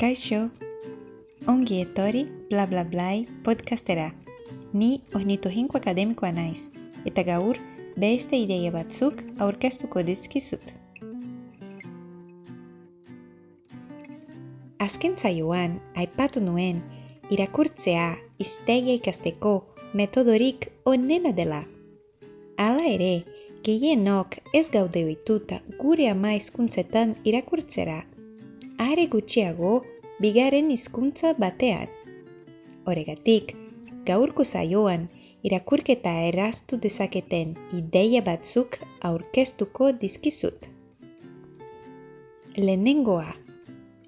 Kaixo, ongi etorri bla bla blai podcastera. Ni ornitohinko akademikoa naiz, eta gaur beste ideia batzuk aurkeztuko dizkizut. Azken zaioan, aipatu nuen, irakurtzea iztegia ikasteko metodorik onena dela. Hala ere, gehienok ez gaude ohituta gure ama hizkuntzetan irakurtzera. Are gutxiago, bigarren hizkuntza batean. Horregatik, gaurko zaioan irakurketa erraztu dezaketen ideia batzuk aurkeztuko dizkizut. Lehenengoa,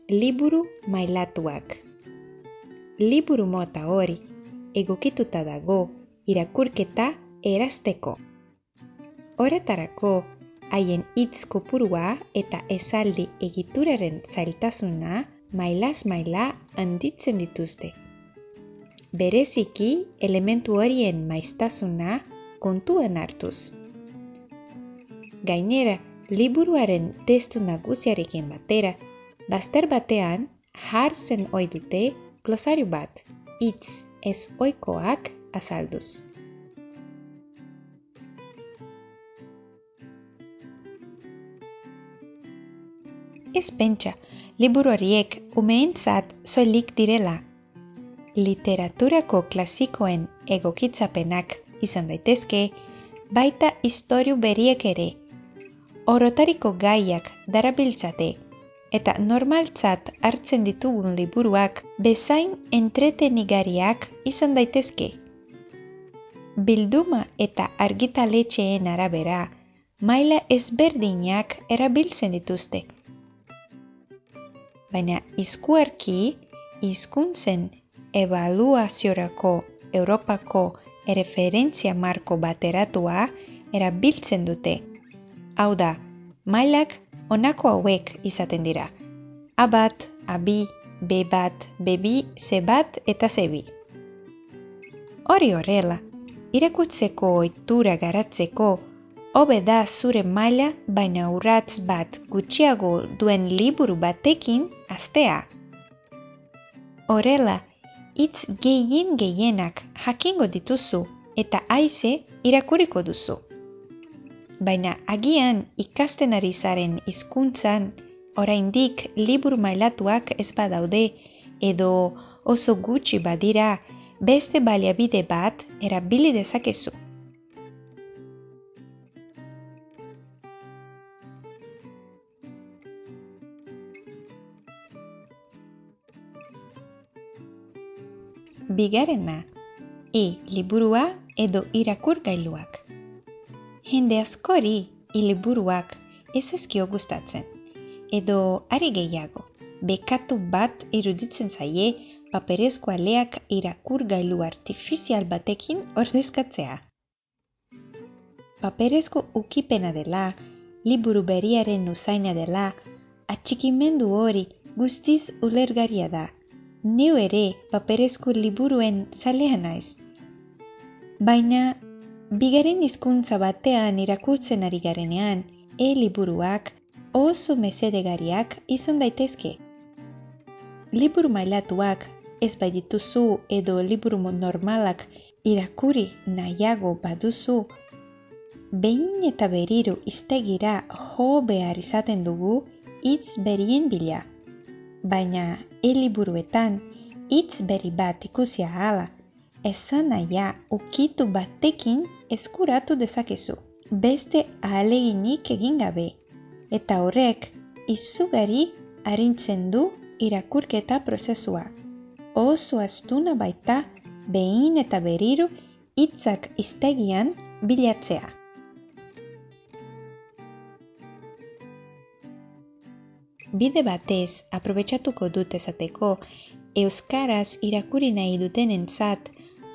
liburu mailatuak. Liburu mota hori egokituta dago irakurketa erazteko. Horretarako, haien hitz kopurua eta esaldi egituraren zailtasuna mailaz maila handitzen dituzte. Bereziki elementu horien maiztasuna kontuan hartuz. Gainera, liburuaren testu nagusiarekin batera, bazter batean jartzen ohi dute glosario bat, hitz ez ohikoak azalduz. Ez pentsa, liburu horiek umeentzat soilik direla. Literaturako klasikoen egokitzapenak izan daitezke, baita historiu beriek ere. Orotariko gaiak darabiltzate eta normaltzat hartzen ditugun liburuak bezain entretenigariak izan daitezke. Bilduma eta argitaletxeen arabera, maila ezberdinak erabiltzen dituzte baina izkuerki hizkuntzen ebaluaziorako Europako erreferentzia marko bateratua erabiltzen dute. Hau da, mailak honako hauek izaten dira. A bat, A bi, B bat, B bi, C bat eta C bi. Hori horrela, irakutzeko ohitura garatzeko hobe da zure maila baina urratz bat gutxiago duen liburu batekin astea. Horrela, hitz gehien gehienak jakingo dituzu eta haize irakuriko duzu. Baina agian ikasten ari zaren hizkuntzan oraindik liburu mailatuak ez badaude edo oso gutxi badira beste baliabide bat erabili dezakezu. Bigarrena, e liburua edo irakurgailuak. Jende askori liburuak ez ezkio gustatzen. Edo ari gehiago, bekatu bat iruditzen zaie paperezko aleak irakurgailu artifizial batekin ordezkatzea. Paperezko ukipena dela, liburu beriaren usaina dela, atxikimendu hori guztiz ulergaria da neu ere paperezko liburuen zalea naiz. Baina, bigaren hizkuntza batean irakurtzen ari garenean, e-liburuak oso mesedegariak izan daitezke. Liburu mailatuak ez bai dituzu edo liburu normalak irakuri nahiago baduzu, behin eta beriru iztegira jo behar izaten dugu hitz berien bila baina e-liburuetan hitz berri bat ikusia hala, esan naia ukitu batekin eskuratu dezakezu, beste ahaleginik egin gabe, eta horrek izugarri harintzen du irakurketa prozesua. Oso astuna baita behin eta beriru hitzak iztegian bilatzea. Bide batez, aprobetsatuko dut esateko, euskaraz irakurri nahi dutenentzat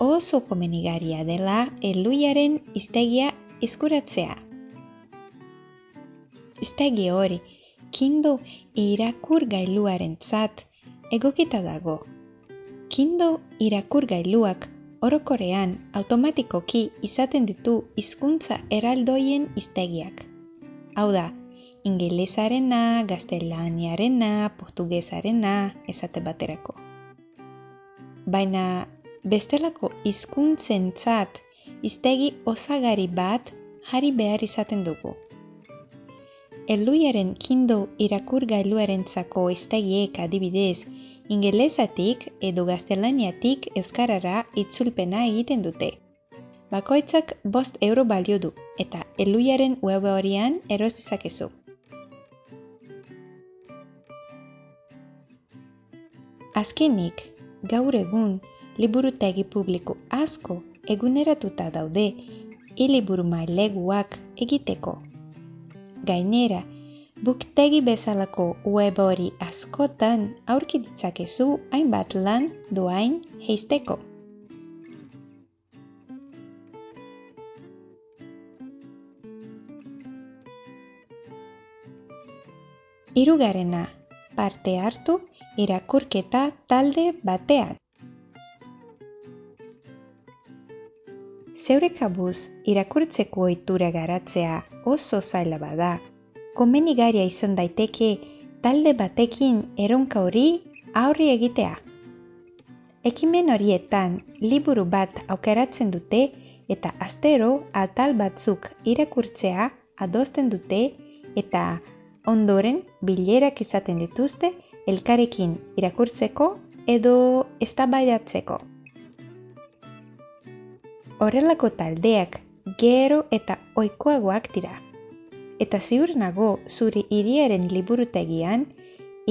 oso komenigaria dela eluiaren iztegia eskuratzea. Iztegi hori, kindo irakur gailuaren zat egokita dago. Kindo irakur gailuak orokorean automatikoki izaten ditu hizkuntza eraldoien iztegiak. Hau da, ingelesarena, gaztelaniarena, portugesarena, esate baterako. Baina bestelako hizkuntzen tzat, iztegi osagari bat jari behar izaten dugu. Eluiaren kindo irakur gailuaren zako iztegiek adibidez, ingelesatik edo gaztelaniatik euskarara itzulpena egiten dute. Bakoitzak bost euro balio du eta eluiaren web horian eroz dezakezu. Azkenik, gaur egun, liburutegi publiko asko eguneratuta daude iliburu maileguak egiteko. Gainera, buktegi bezalako web hori askotan aurki ditzakezu hainbat lan doain heizteko. Hirugarrena, parte hartu irakurketa talde batean. Zeure kabuz irakurtzeko ohitura garatzea oso zaila bada, komenigaria izan daiteke talde batekin eronka hori aurri egitea. Ekimen horietan liburu bat aukeratzen dute eta astero atal batzuk irakurtzea adosten dute eta ondoren bilerak izaten dituzte elkarekin irakurtzeko edo eztabaidatzeko. Horrelako taldeak gero eta ohikoagoak dira. Eta ziur nago zure hiriaren liburutegian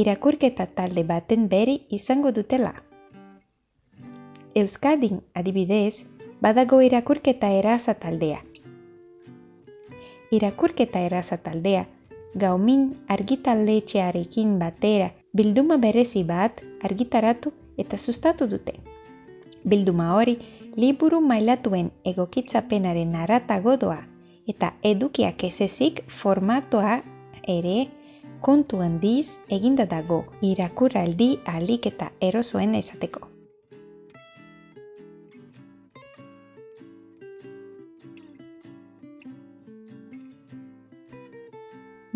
irakurketa talde baten beri izango dutela. Euskadin adibidez, badago irakurketa eraza taldea. Irakurketa eraza taldea gaumin argitaletxearekin batera bilduma berezi bat argitaratu eta sustatu dute. Bilduma hori liburu mailatuen egokitzapenaren aratago doa eta edukiak ezezik formatoa ere kontu handiz eginda dago irakurraldi alik eta erosoen ezateko.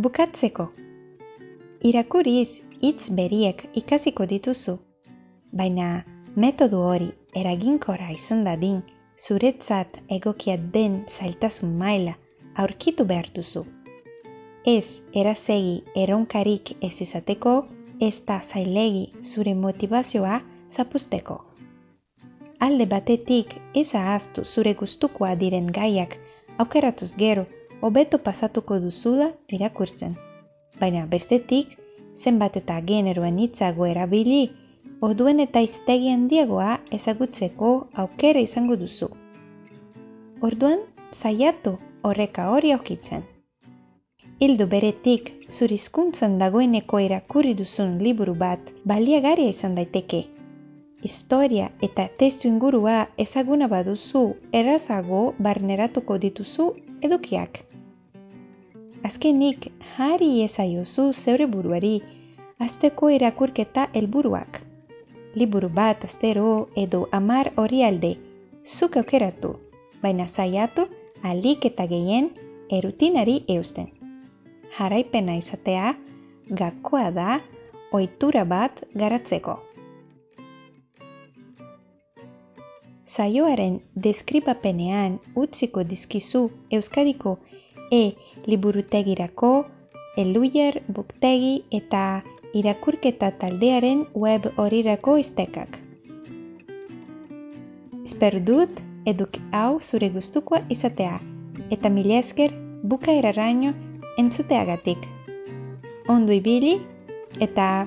Bukatzeko. Irakuriz hitz beriek ikasiko dituzu, baina metodu hori eraginkora izan dadin zuretzat egokia den zailtasun maila aurkitu behar duzu. Ez erazegi eronkarik ez izateko, ez da zailegi zure motivazioa zapusteko. Alde batetik ez ahaztu zure gustukoa diren gaiak aukeratuz gero hobeto pasatuko duzula irakurtzen. Baina bestetik, zenbat eta generoen hitzago erabili, orduen eta iztegi handiagoa ezagutzeko aukera izango duzu. Orduan, saiatu horreka hori aukitzen. Hildu beretik, zurizkuntzan dagoeneko irakurri duzun liburu bat baliagaria izan daiteke. Historia eta testu ingurua ezaguna baduzu errazago barneratuko dituzu edukiak. Azkenik, jari ezaiozu zeure buruari, azteko irakurketa helburuak. Liburu bat astero edo amar hori alde, zuk aukeratu, baina zaiatu alik eta gehien erutinari eusten. Jaraipena izatea, gakoa da, ohitura bat garatzeko. Zaioaren deskribapenean utziko dizkizu Euskadiko e liburutegirako, eluier, buktegi eta irakurketa taldearen web horirako iztekak. Esper dut eduk hau zure gustukoa izatea eta mila esker buka eraraino entzuteagatik. Ondo ibili eta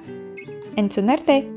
entzun arte!